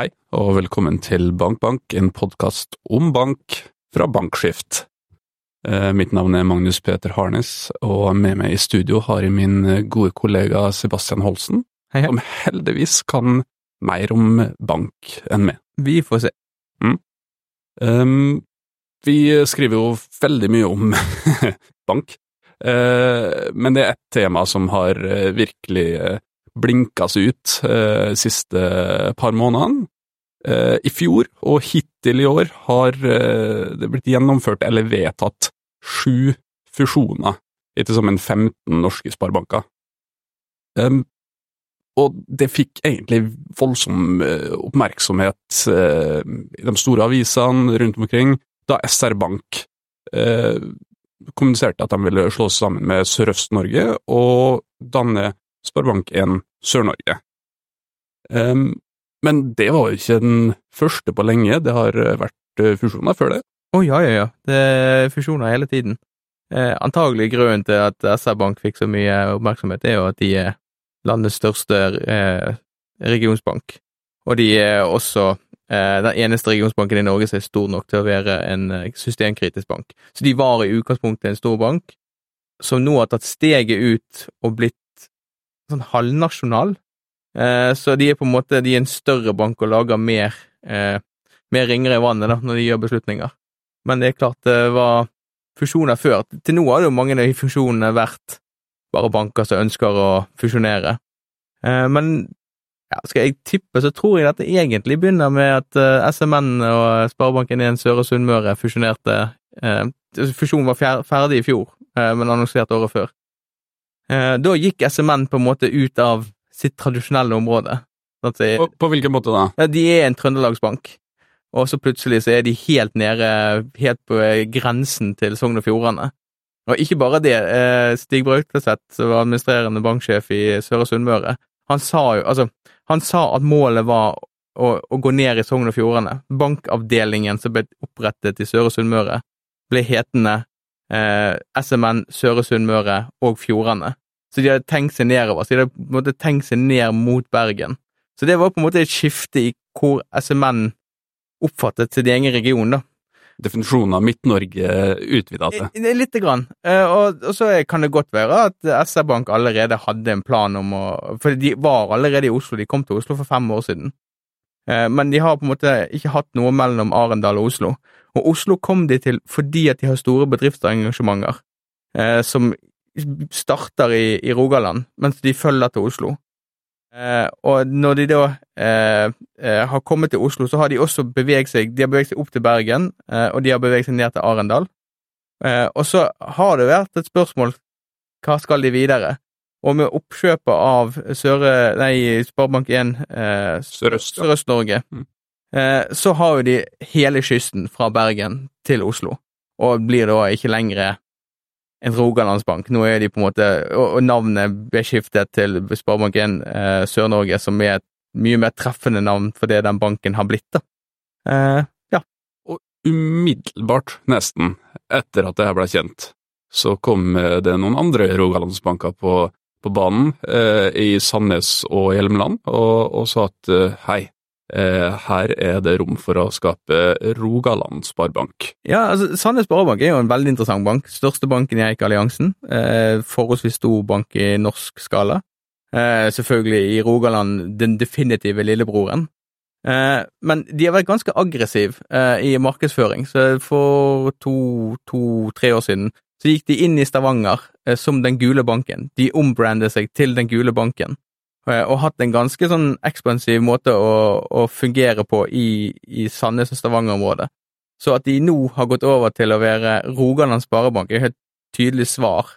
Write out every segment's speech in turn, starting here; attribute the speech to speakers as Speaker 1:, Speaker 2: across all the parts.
Speaker 1: Hei, og velkommen til BankBank, en podkast om bank fra Bankskift. Eh, mitt navn er Magnus Peter Harnes, og med meg i studio har jeg min gode kollega Sebastian Holsen,
Speaker 2: Hei, hei.
Speaker 1: som heldigvis kan mer om bank enn meg.
Speaker 2: Vi får se.
Speaker 1: Um, vi skriver jo veldig mye om bank, uh, men det er ett tema som har eh, virkelig blinka seg ut eh, siste par månedene. Eh, I fjor og hittil i år har eh, det blitt gjennomført eller vedtatt sju fusjoner i til sammen 15 norske sparebanker. Um, og det fikk egentlig voldsom eh, oppmerksomhet uh, i de store avisene rundt omkring da SR Bank uh, kommuniserte at de ville slå seg sammen med Sørøst-Norge og danne Sparebank1 Sør-Norge. Um, men det var jo ikke den første på lenge, det har vært eh, fusjoner før det.
Speaker 2: Å ja, ja, ja. Det er fusjoner hele tiden. Eh, antagelig grunnen til at SR Bank fikk så mye oppmerksomhet, er jo at de er landets største eh, regionsbank. Og de er også eh, den eneste regionsbanken i Norge som er stor nok til å være en eh, systemkritisk bank. Så de var i utgangspunktet en stor bank, som nå har tatt steget ut og blitt sånn halvnasjonal. Eh, så de er på en måte de er en større bank og lager mer, eh, mer ringer i vannet da, når de gjør beslutninger. Men det er klart det var fusjoner før. Til nå har det jo mange av de fusjonene vært bare banker som ønsker å fusjonere. Eh, men ja, skal jeg tippe, så tror jeg dette egentlig begynner med at eh, SMN og Sparebanken1 Søre Sunnmøre fusjonerte. Eh, fusjonen var fer ferdig i fjor, eh, men annonsert året før. Eh, da gikk SMN på en måte ut av sitt tradisjonelle område. Det,
Speaker 1: På, på hvilken måte da?
Speaker 2: ja, de er en trøndelagsbank, og så plutselig så er de helt nede, helt på eh, grensen til Sogn og Fjordane. Og ikke bare det, eh, Stig Brauteseth, som var administrerende banksjef i Søre Sunnmøre, han sa jo, altså, han sa at målet var å, å gå ned i Sogn og Fjordane. Bankavdelingen som ble opprettet i Søre Sunnmøre, ble hetende eh, SMN Søre Sunnmøre og Fjordane. Så de hadde tenkt seg nedover, så de hadde på en måte tenkt seg ned mot Bergen. Så det var på en måte et skifte i hvor SMN oppfattet sin egen region, da.
Speaker 1: Definisjonen av Midt-Norge utvida seg.
Speaker 2: Lite grann. Eh, Og, og så kan det godt være at SR Bank allerede hadde en plan om å For de var allerede i Oslo, de kom til Oslo for fem år siden. Eh, Men de har på en måte ikke hatt noe mellom Arendal og Oslo. Og Oslo kom de til fordi at de har store bedriftsengasjementer eh, som starter i, i Rogaland, mens de følger til Oslo. Eh, og når de da eh, eh, har kommet til Oslo, så har de også beveget seg De har beveget seg opp til Bergen, eh, og de har beveget seg ned til Arendal. Eh, og så har det vært et spørsmål hva skal de videre? Og med oppkjøpet av Søre, nei, Sparebank1 eh. Sørøst-Norge,
Speaker 1: Mm.
Speaker 2: Eh, så har jo de hele kysten fra Bergen til Oslo, og blir da ikke lenger en Rogalandsbank. Nå er de på en måte Og, og navnet ble skiftet til Sparebank1 eh, Sør-Norge, som er et mye mer treffende navn for det den banken har blitt, da. Eh, ja.
Speaker 1: Umiddelbart, nesten, etter at det her ble kjent, så kom eh, det noen andre rogalandsbanker på, på banen, eh, i Sandnes og Hjelmeland, og, og sa at hei, her er det rom for å skape Rogaland Sparebank.
Speaker 2: Ja, altså, Sandnes Sparebank er jo en veldig interessant bank. Største banken i Eik-alliansen. Eh, forholdsvis stor bank i norsk skala. Eh, selvfølgelig i Rogaland den definitive lillebroren. Eh, men de har vært ganske aggressiv eh, i markedsføring. Så for to-tre år siden så gikk de inn i Stavanger eh, som Den gule banken. De ombrandet seg til Den gule banken. Eh, og hatt en ganske sånn ekspansiv måte å, å fungere på i, i Sandnes og Stavanger-området. Så at de nå har gått over til å være Rogaland Sparebank, er et helt tydelig svar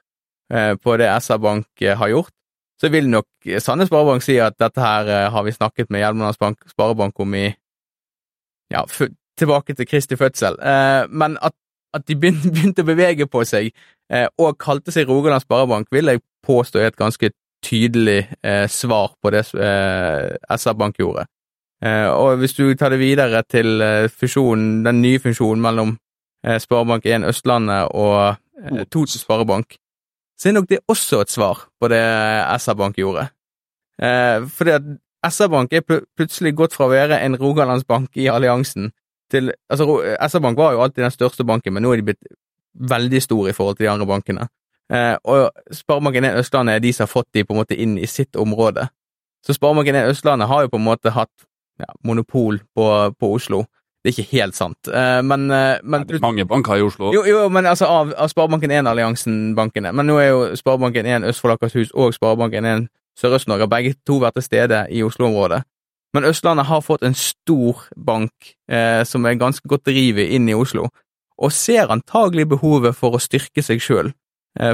Speaker 2: eh, på det SR Bank eh, har gjort. Så vil nok Sandnes Sparebank si at dette her har vi snakket med Hjelmeland Sparebank om i ja, tilbake til Kristi fødsel. Men at, at de begynte, å bevege på seg og kalte seg Rogaland Sparebank, vil jeg påstå er et ganske tydelig eh, svar på det eh, SR Bank gjorde. Eh, og hvis du tar det videre til eh, fusjonen, den nye fusjonen mellom eh, Sparebank1 Østlandet og eh, Toten Sparebank, så er nok det også et svar på det SR Bank gjorde. Eh, fordi at SR-Bank er pl plutselig gått fra å være en rogalandsbank i alliansen til altså SR-Bank var jo alltid den største banken, men nå er de blitt veldig store i forhold til de andre bankene. Eh, og Sparebanken1 Østlandet er de som har fått de på en måte inn i sitt område. Så Sparebanken1 Østlandet har jo på en måte hatt ja, monopol på, på, Oslo. Det er ikke helt sant, eh, men, eh, men
Speaker 1: Det er mange banker i Oslo.
Speaker 2: Jo, jo men altså av, av Sparebanken1-alliansen-bankene. Men nå er jo Sparebanken1 Østfold Akershus og Sparebanken1 Sørøst-Norge begge to vært til stede i Oslo-området. Men Østlandet har fått en stor bank eh, som er ganske godt drivet inn i Oslo, og ser antagelig behovet for å styrke seg sjøl,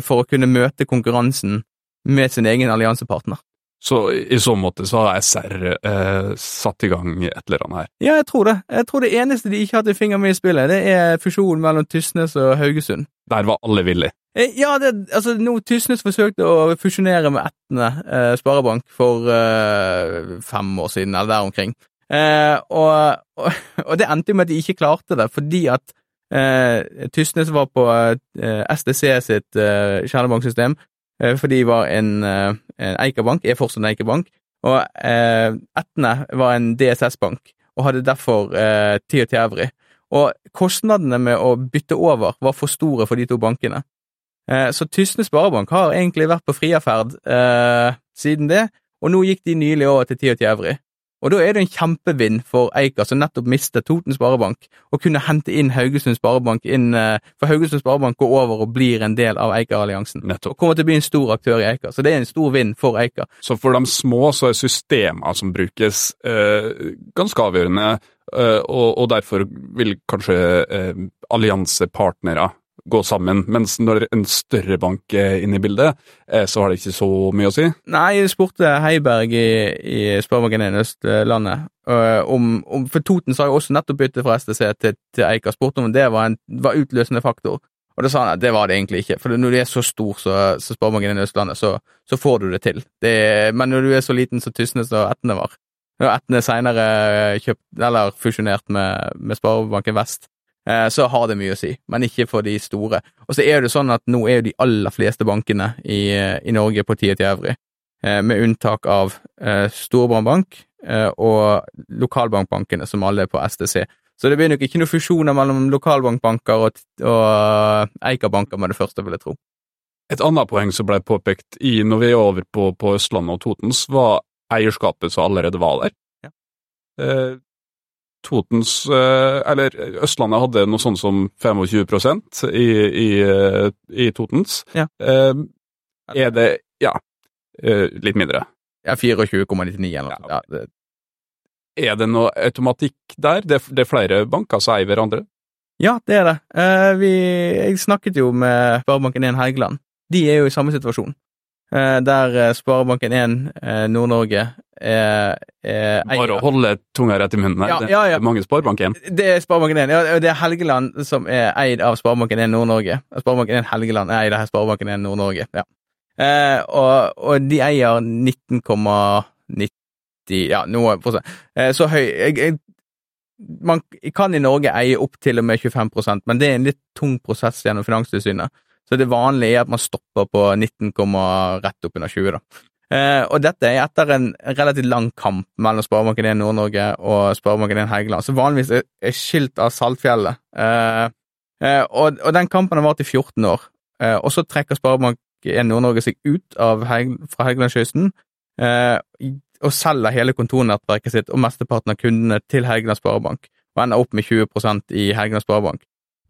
Speaker 2: for å kunne møte konkurransen med sin egen alliansepartner.
Speaker 1: Så i så måte så har SR eh, satt i gang et eller annet her?
Speaker 2: Ja, jeg tror det. Jeg tror det eneste de ikke har hatt en finger med i spillet, det er fusjonen mellom Tysnes og Haugesund.
Speaker 1: Der var alle villige?
Speaker 2: Eh, ja, det, altså nå Tysnes forsøkte å fusjonere med Etne eh, Sparebank for eh, fem år siden, eller der omkring. Eh, og, og, og, det endte jo med at de ikke klarte det, fordi at eh, Tysnes var på eh, SDC sitt eh, kjernebanksystem, for de var en, en Eika-bank, er fortsatt en Eika-bank, og Etne var en DSS-bank, og hadde derfor eh, og til Evry. Og kostnadene med å bytte over var for store for de to bankene. Eh, så Tysne Sparebank har egentlig vært på friaferd eh, siden det, og nå gikk de nylig over til Tiot Jævri. Og da er det en kjempevind for Eika, som nettopp mistet Toten Sparebank, å kunne hente inn Haugesund Sparebank inn, eh, for Haugesund Sparebank går over og blir en del av Eika-alliansen.
Speaker 1: Nettopp.
Speaker 2: Og kommer til å bli en stor aktør i Eika, så det er en stor vind for Eika.
Speaker 1: Så for de små så er systemer som brukes eh, ganske avgjørende, eh, og, og, derfor vil kanskje eh, alliansepartnere gå sammen, mens når en større bank er inne i bildet, eh, så har det ikke så mye å si?
Speaker 2: Nei, jeg spurte Heiberg i, i Sparebanken1 Østlandet om, om, For Toten sa jo også nettopp bytte fra STC til, til Eika, spurte om det var en var utløsende faktor. Og da sa han at det var det egentlig ikke, for når du er så stor som så, så Sparebanken1 Østlandet, så, så, får du det til. Det, men når du er så liten som Tysnes og Etne var, og Etne seinere fusjonert med, med Sparebanken Vest, Eh, så har det mye å si, men ikke for de store. Og så er det sånn at nå er jo de aller fleste bankene i, i Norge på tida til Evry, eh, med unntak av Storbrann Bank og lokalbankbankene, som alle er på STC. Så det blir nok ikke noen fusjoner mellom lokalbankbanker og, og Eika-banker med det første, vil jeg tro.
Speaker 1: Et annet poeng som ble påpekt i, når vi er over på, på Østlandet og Totens, var eierskapet som allerede var der. Ja. Totens eh, Eller Østlandet hadde noe sånt som 25 i, i, eh, i Totens.
Speaker 2: Ja.
Speaker 1: Eh, er det Ja, litt mindre.
Speaker 2: Ja, 24,99 eller noe. Ja.
Speaker 1: Er det noe automatikk der? Det, det, er flere banker som eier hverandre?
Speaker 2: Ja, det er det. Vi, jeg snakket jo med Sparebanken1 Helgeland. De er jo i samme situasjon. Der Sparebanken1 Nord-Norge er, eh,
Speaker 1: Bare å holde tunga rett i munnen.
Speaker 2: Ja, ja, ja.
Speaker 1: Det er mange Sparebank1.
Speaker 2: Det er Sparebank1, Ja, det er Helgeland som er eid av Sparebanken1 Nord-Norge. Sparebanken1 Helgeland er eid av Sparebanken1 Nord-Norge. ja. Eh, og, og, de eier 19,90 Ja, noe prosent. Eh, så høy jeg, jeg, Man kan i Norge eie opp til og med 25% men det er en litt tung prosess gjennom Finanstilsynet. Så det vanlige er at man stopper på 19, rett oppunder 20, da. Eh, og dette er etter en relativt lang kamp mellom Sparebanken1 Nord-Norge og Sparebanken1 Helgeland, som vanligvis er skilt av Saltfjellet. Eh, eh, og, og, den kampen har vart i 14 år. Eh, og så trekker Sparebanken1 Nord-Norge seg ut Heg fra Helgelandskysten eh, og selger hele kontornettverket sitt og mesteparten av kundene til Helgeland Sparebank, og ender opp med 20% i Helgeland Sparebank.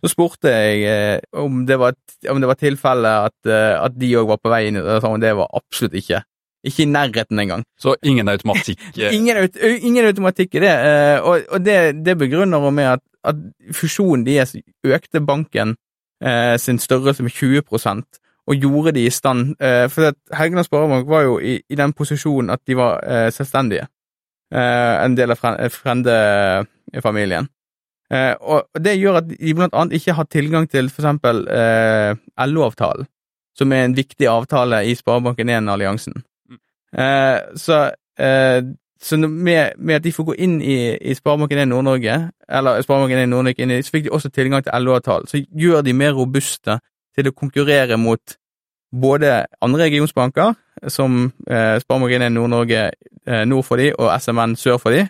Speaker 2: Så spurte jeg om det var, om det var tilfelle at, at de òg var på vei inn, og det var absolutt ikke. Ikke i nærheten engang.
Speaker 1: Så ingen automatikk?
Speaker 2: ingen, ingen, ingen, automatikk i det, eh, og, og det, det, begrunner hun med at, at fusjonen deres økte banken eh, sin størrelse med 20% og gjorde de i stand eh, For Helgeland Sparebank var jo i, i, den posisjonen at de var eh, selvstendige. Eh, en del av frendefamilien. og det gjør at de blant annet ikke har tilgang til for eksempel LO-avtalen, som er en viktig avtale i Sparebanken 1-alliansen. Eh, så, eh, så med, med, at de får gå inn i, i Sparebanken 1 Nord-Norge, eller Sparebanken 1 Nord-Norge, så fikk de også tilgang til LO-avtalen. Så gjør de mer robuste til å konkurrere mot både andre regionsbanker, som eh, Sparebanken 1 Nord-Norge eh, nord for de og SMN sør for de,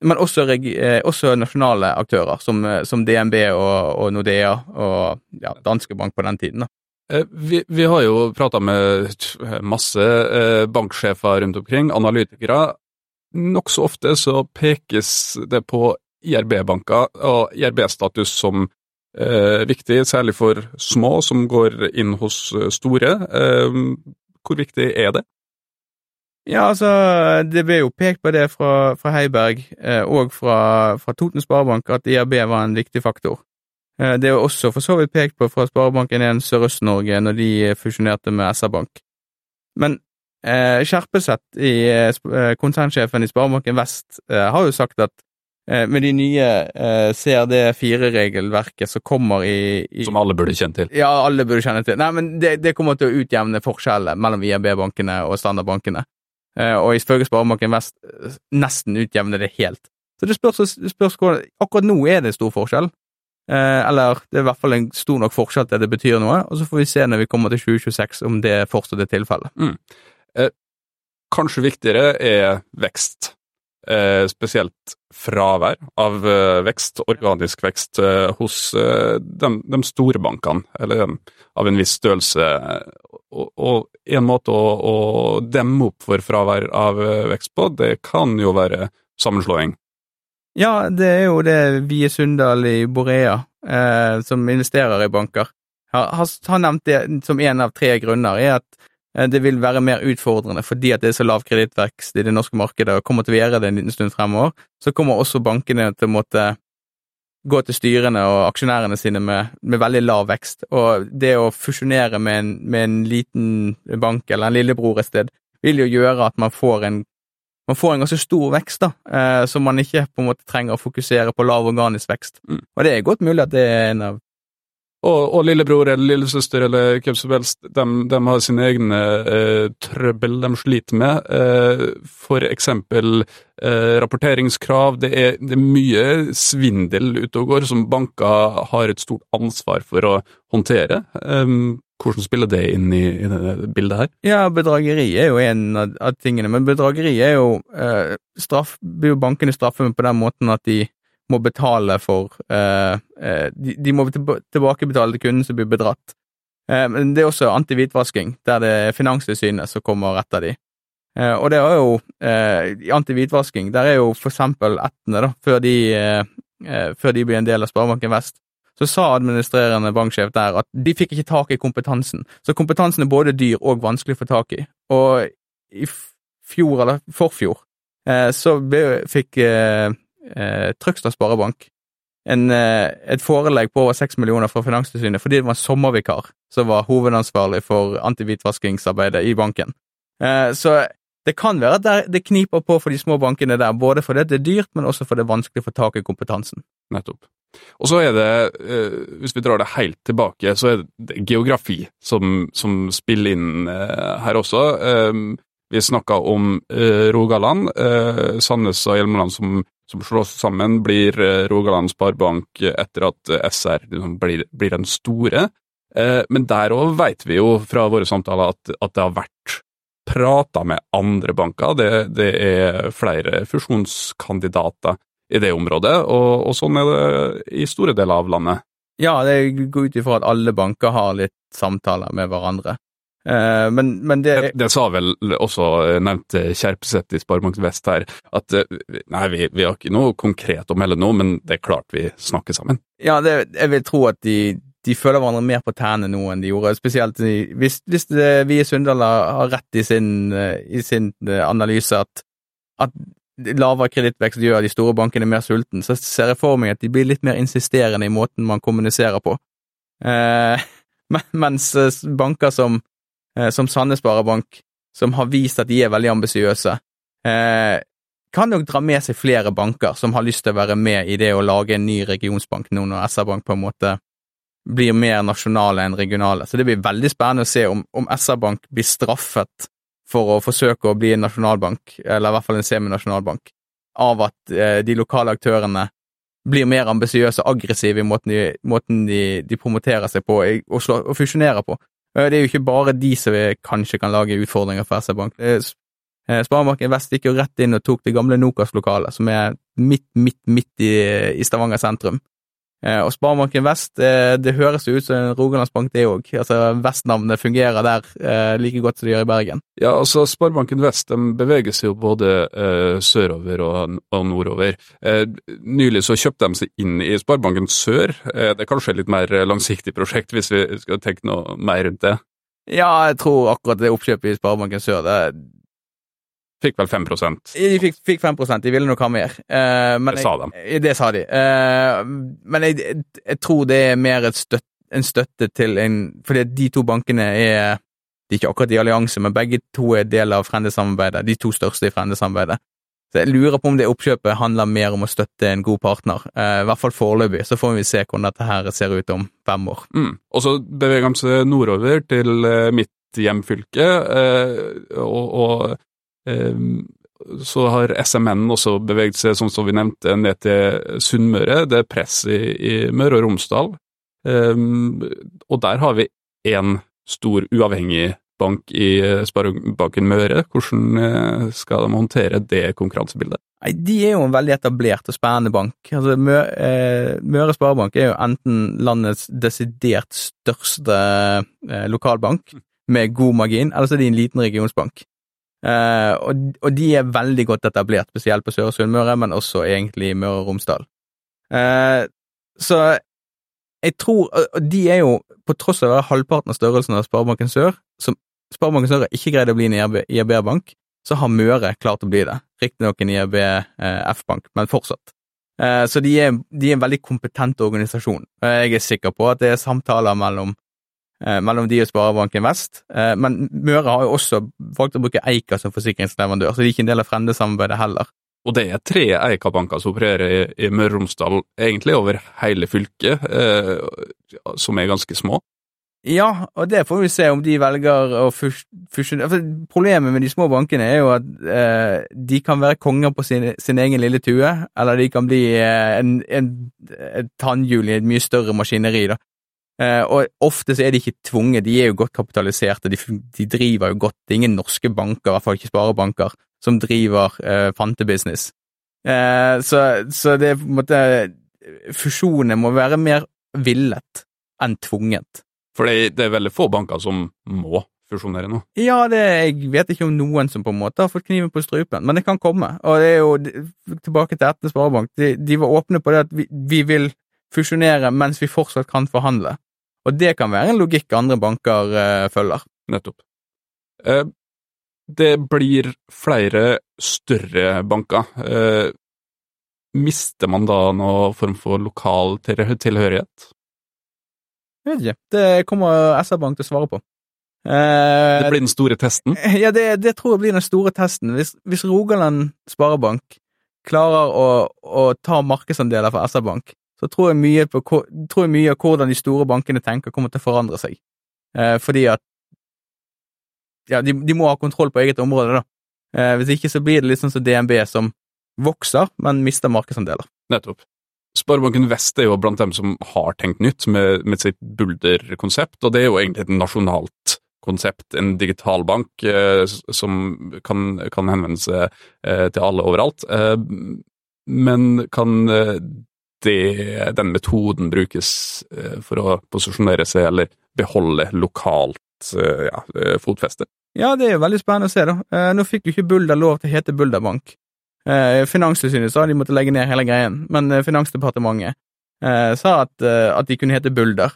Speaker 2: men også, eh, også nasjonale aktører som, som DNB og, og, Nordea og ja, Danske Bank på den tiden. da.
Speaker 1: Eh, vi, vi, har jo prata med masse eh, banksjefer rundt omkring, analytikere. Nokså ofte så pekes det på IRB-banker og IRB-status som eh, viktig, særlig for små som går inn hos store. Eh, hvor viktig er det?
Speaker 2: Ja, altså, det ble jo pekt på det fra, fra Heiberg eh, og fra, fra Toten Sparebank at IRB var en viktig faktor. Eh, det er også for så vidt pekt på fra Sparebanken1 Sørøst-Norge når de fusjonerte med SR-Bank. Men eh, Skjerpeseth, i, eh, konsernsjefen i Sparebanken Vest, eh, har jo sagt at eh, med de nye eh, CRD4-regelverket som kommer i, i,
Speaker 1: Som alle burde kjenne til?
Speaker 2: Ja, alle burde kjenne til. Nei, men det, det kommer til å utjevne forskjellene mellom IRB-bankene og standardbankene. og ifølge Sparebanken Vest nesten utjevne det helt. Så det spørs, spørs Akkurat nå er det stor forskjell. Eh, eller det er i hvert fall en stor nok forskjell til det betyr noe, og så får vi se når vi kommer til 2026 om det fortsatt er tilfellet.
Speaker 1: Mm. Eh, kanskje viktigere er vekst. Eh, spesielt fravær av eh, vekst, organisk vekst, eh, hos eh, de, de, store bankene, eller av en viss størrelse. Og, og en måte å, å, demme opp for fravær av vekst på, det kan jo være sammenslåing.
Speaker 2: Ja, det er jo det Vie Sundal i Borea, eh, som investerer i banker, har, har nevnt det som en av tre grunner, er at eh, det vil være mer utfordrende fordi at det er så lav kredittvekst i det norske markedet og kommer til å gjøre det en liten stund fremover. Så kommer også bankene til å måtte gå til styrene og aksjonærene sine med, med veldig lav vekst. Og det å fusjonere med en, med en liten bank eller en lillebror et sted, vil jo gjøre at man får en man får en ganske stor vekst, da, eh, så man ikke på en måte trenger å fokusere på lav organisk vekst. Mm. Og det er godt mulig at det er en av
Speaker 1: og, og, lillebror eller lillesøster eller hvem som helst, de, de har sine egne eh, trøbbel de sliter med. Eh, for eksempel eh, rapporteringskrav. Det er, det er, mye svindel ute og går som banker har et stort ansvar for å håndtere. Hvordan spiller det inn i, i det bildet her?
Speaker 2: Ja, bedrageri er jo en av, av tingene, men bedrageri er jo eh, straff, blir jo bankene straffet på den måten at de må betale for eh, eh de, de, må tilbakebetale til kunden som blir bedratt. Eh, men det er også antihvitvasking, der det er Finanstilsynet som kommer etter de. Eh, og det er jo eh, antihvitvasking, der er jo for eksempel Etne, da, før de, før de blir en del av Sparebanken Vest, så sa administrerende banksjef der at de fikk ikke tak i kompetansen. Så kompetansen er både dyr og vanskelig å få tak i. Og i fjor, eller forfjor, eh, så ble, fikk eh, eh, Trøgstad Sparebank en, eh, et forelegg på over seks millioner fra Finanstilsynet fordi det var sommervikar som var hovedansvarlig for antihvitvaskingsarbeidet i banken. Eh, så det kan være at det kniper på for de små bankene der, både fordi det er dyrt, men også fordi det er vanskelig å få tak i kompetansen.
Speaker 1: Nettopp. Og så er det, eh, hvis vi drar det helt tilbake, så er det geografi som, som spiller inn eh, her også. Eh, vi snakka om Rogaland. Sandnes og Hjelmeland som, som slås sammen, blir Rogaland Sparebank etter at SR liksom blir, blir, den store. Men der òg vet vi jo fra våre samtaler at, at det har vært prata med andre banker. Det, det er flere fusjonskandidater i det området, og, og, sånn er det i store deler av landet.
Speaker 2: Ja, det går ut ifra at alle banker har litt samtaler med hverandre. Eh, men, men det,
Speaker 1: det, det sa vel også nevnt nevnte Kjerpseth i Sparebank Vest her, at eh, nei, vi, vi, har ikke noe konkret å melde nå, men det er klart vi snakker sammen.
Speaker 2: Ja, det, jeg vil tro at de, de føler hverandre mer på tærne nå enn de gjorde. Spesielt hvis, hvis vi i Sunndal har rett i sin, i sin analyse at, at lavere kredittvekst gjør de store bankene mer sulten, så ser jeg for meg at de blir litt mer insisterende i måten man kommuniserer på. Eh, mens eh, banker som, eh, som Sandnes Sparebank, som har vist at de er veldig ambisiøse, eh, kan nok dra med seg flere banker som har lyst til å være med i det å lage en ny regionsbank nå når SR-Bank på en måte blir mer nasjonale enn regionale. Så det blir veldig spennende å se om, om SR-Bank blir straffet for å forsøke å bli en nasjonalbank, eller i hvert fall en seminasjonalbank, av at eh, de lokale aktørene blir mer ambisiøse og aggressive i måten, de, måten de, de, promoterer seg på og, slå, og, fusjonerer på. Eh, det er jo ikke bare de som kanskje kan lage utfordringer for SR-Bank. Eh, Sparebanken Vest gikk jo rett inn og tok det gamle Nokas-lokalet, som er midt, midt, midt i, i Stavanger sentrum. Eh, og Sparebanken Vest, eh, det høres jo ut som en rogalandsbank det òg. Altså, Vest-navnet fungerer der eh, like godt som det gjør i Bergen.
Speaker 1: Ja, altså Sparebanken Vest de beveger seg jo både eh, sørover og, og nordover. Eh, nylig så kjøpte de seg inn i Sparebanken Sør. Eh, det er kanskje et litt mer langsiktig prosjekt, hvis vi skal tenke noe mer rundt det.
Speaker 2: Ja, jeg tror akkurat det oppkjøpet i Sparebanken Sør, det
Speaker 1: Fikk vel 5%
Speaker 2: De fikk, fikk 5 de ville nok ha mer. Eh, men
Speaker 1: Det sa de.
Speaker 2: Jeg, det sa de. Eh, men jeg, jeg, tror det er mer støtt, en støtte til en Fordi de to bankene er De er ikke akkurat i allianse, men begge to er del av Frende-samarbeidet. De to største i Frende-samarbeidet. Så jeg lurer på om det oppkjøpet handler mer om å støtte en god partner. Eh, I hvert fall foreløpig. Så får vi se hvordan dette her ser ut om fem år.
Speaker 1: Mm. Og så beveger vi seg nordover til eh, mitt hjemfylke, eh, og, og så har SMN også beveget seg, sånn som vi nevnte, ned til Sunnmøre. Det er press i, i Møre og Romsdal. Um, og der har vi én stor uavhengig bank i Sparebanken Møre. Hvordan eh, skal de håndtere det konkurransebildet?
Speaker 2: Nei, De er jo en veldig etablert og spennende bank. Altså, Møre, eh, Møre Sparebank er jo enten landets desidert største eh, lokalbank med god margin, eller så er de en liten regionsbank. Uh, og, og, de er veldig godt etablert, spesielt på Søre Sunnmøre, men også egentlig i Møre og Romsdal. Uh, så jeg tror Og de er jo, på tross av å være halvparten av størrelsen av Sparebanken Sør, som Sparebanken Sør har ikke greid å bli en IRB-bank, så har Møre klart å bli det. Riktignok en IRB-F-bank, eh, men fortsatt. Så de er, de er, en veldig kompetent organisasjon. Jeg er sikker på at det er samtaler mellom Eh, mellom de og Sparebanken Vest. Eh, men Møre har jo også valgt å bruke Eika som forsikringsleverandør, så de er ikke en del av Frende-samarbeidet heller.
Speaker 1: Og det er tre Eika-banker som opererer i, Møre og Romsdal, egentlig over hele fylket, eh, som er ganske små.
Speaker 2: Ja, og det får vi se om de velger å fusjonere. Problemet med de små bankene er jo at eh, de kan være konger på sin, sin, egen lille tue, eller de kan bli eh, en, en, et tannhjul i et mye større maskineri. da. Eh, og ofte så er de ikke tvunget, de er jo godt kapitaliserte, de, de driver jo godt. Det er ingen norske banker, i hvert fall ikke sparebanker, som driver eh, fantebusiness. Eh, så, så det er på en måte Fusjoner må være mer villet enn tvunget.
Speaker 1: For det, det er veldig få banker som må fusjonere nå?
Speaker 2: Ja, det, jeg vet ikke om noen som på en måte har fått kniven på strupen, men det kan komme. Og det er jo tilbake til Etne Sparebank, de, de, var åpne på det at vi, vi vil fusjonere mens vi fortsatt kan forhandle. Og det kan være en logikk andre banker eh, følger.
Speaker 1: Nettopp. Eh, det blir flere større banker. Eh, mister man da noen form for lokal tilhørighet?
Speaker 2: Jeg vet ikke. Det kommer SR-Bank til å svare på.
Speaker 1: Eh, det blir den store testen?
Speaker 2: Ja, det, det, tror jeg blir den store testen. Hvis, hvis Rogaland Sparebank klarer å, å ta markedsandeler for SR-Bank, så tror jeg, mye på, tror jeg mye av hvordan de store bankene tenker, kommer til å forandre seg. Eh, fordi at ja, de, de, må ha kontroll på eget område, da. Eh, hvis ikke så blir det litt sånn som DNB, som vokser, men mister markedsandeler.
Speaker 1: Nettopp. Sparebanken Vest er jo blant dem som har tenkt nytt med, med sitt Bulder-konsept, og det er jo egentlig et nasjonalt konsept, en digital bank eh, som kan, kan, henvende seg eh, til alle overalt. Eh, men kan eh, den metoden brukes eh, for å posisjonere seg eller beholde lokalt eh, ja, eh, fotfeste.
Speaker 2: Ja, det er jo veldig spennende å se, da. Nå fikk jo ikke Bulder lov til å hete Bulderbank. Finanstilsynet sa de måtte legge ned hele greien, men Finansdepartementet sa at, at de kunne hete Bulder,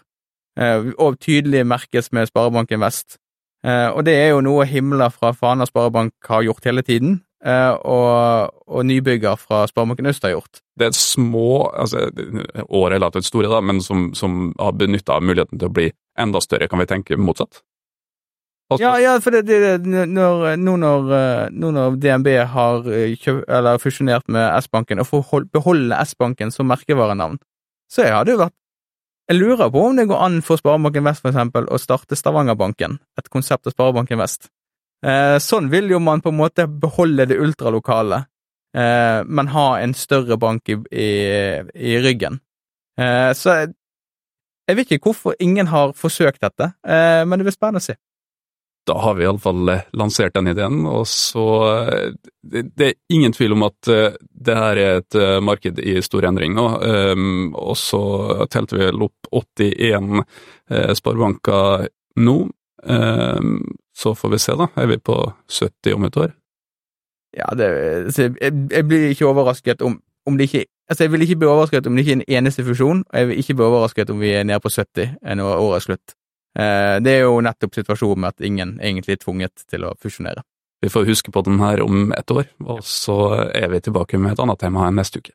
Speaker 2: og tydelig merkes med Sparebanken Vest. Og det er jo noe himla fra Fana Sparebank har gjort hele tiden, og, og nybygger fra Sparebanken Øst har gjort.
Speaker 1: Det er små, altså er relativt store, da, men som, som har benytta muligheten til å bli enda større, kan vi tenke motsatt?
Speaker 2: Altså, ja, ja, for det, det, når, nå, når, nå når DNB har eh, kjøp, eller fusjonert med S-banken, og får beholde S-banken som merkevarenavn, så hadde jo vært Jeg lurer på om det går an for Sparebanken Vest, for eksempel, å starte Stavangerbanken, et konsept av Sparebanken Vest. Eh, sånn vil jo man på en måte beholde det ultralokale, eh, men ha en større bank i, i, i ryggen. Eh, så jeg, vet ikke hvorfor ingen har forsøkt dette, men det blir spennende å se.
Speaker 1: da har vi iallfall lansert den ideen. Og så det, det, er ingen tvil om at det her er et marked i stor endring nå. Og så telte vi opp 81 sparebanker nå. Så får vi se, da. Er vi på 70 om et år?
Speaker 2: Ja, det, jeg, jeg, blir ikke overrasket om, om det ikke Altså, jeg vil ikke bli overrasket om det ikke er en eneste fusjon, og jeg vil ikke bli overrasket om vi er nede på 70 når året er slutt. Eh, det er jo nettopp situasjonen med at ingen egentlig er tvunget til å fusjonere.
Speaker 1: Vi får huske på den her om et år, og så er vi tilbake med et annet tema neste uke.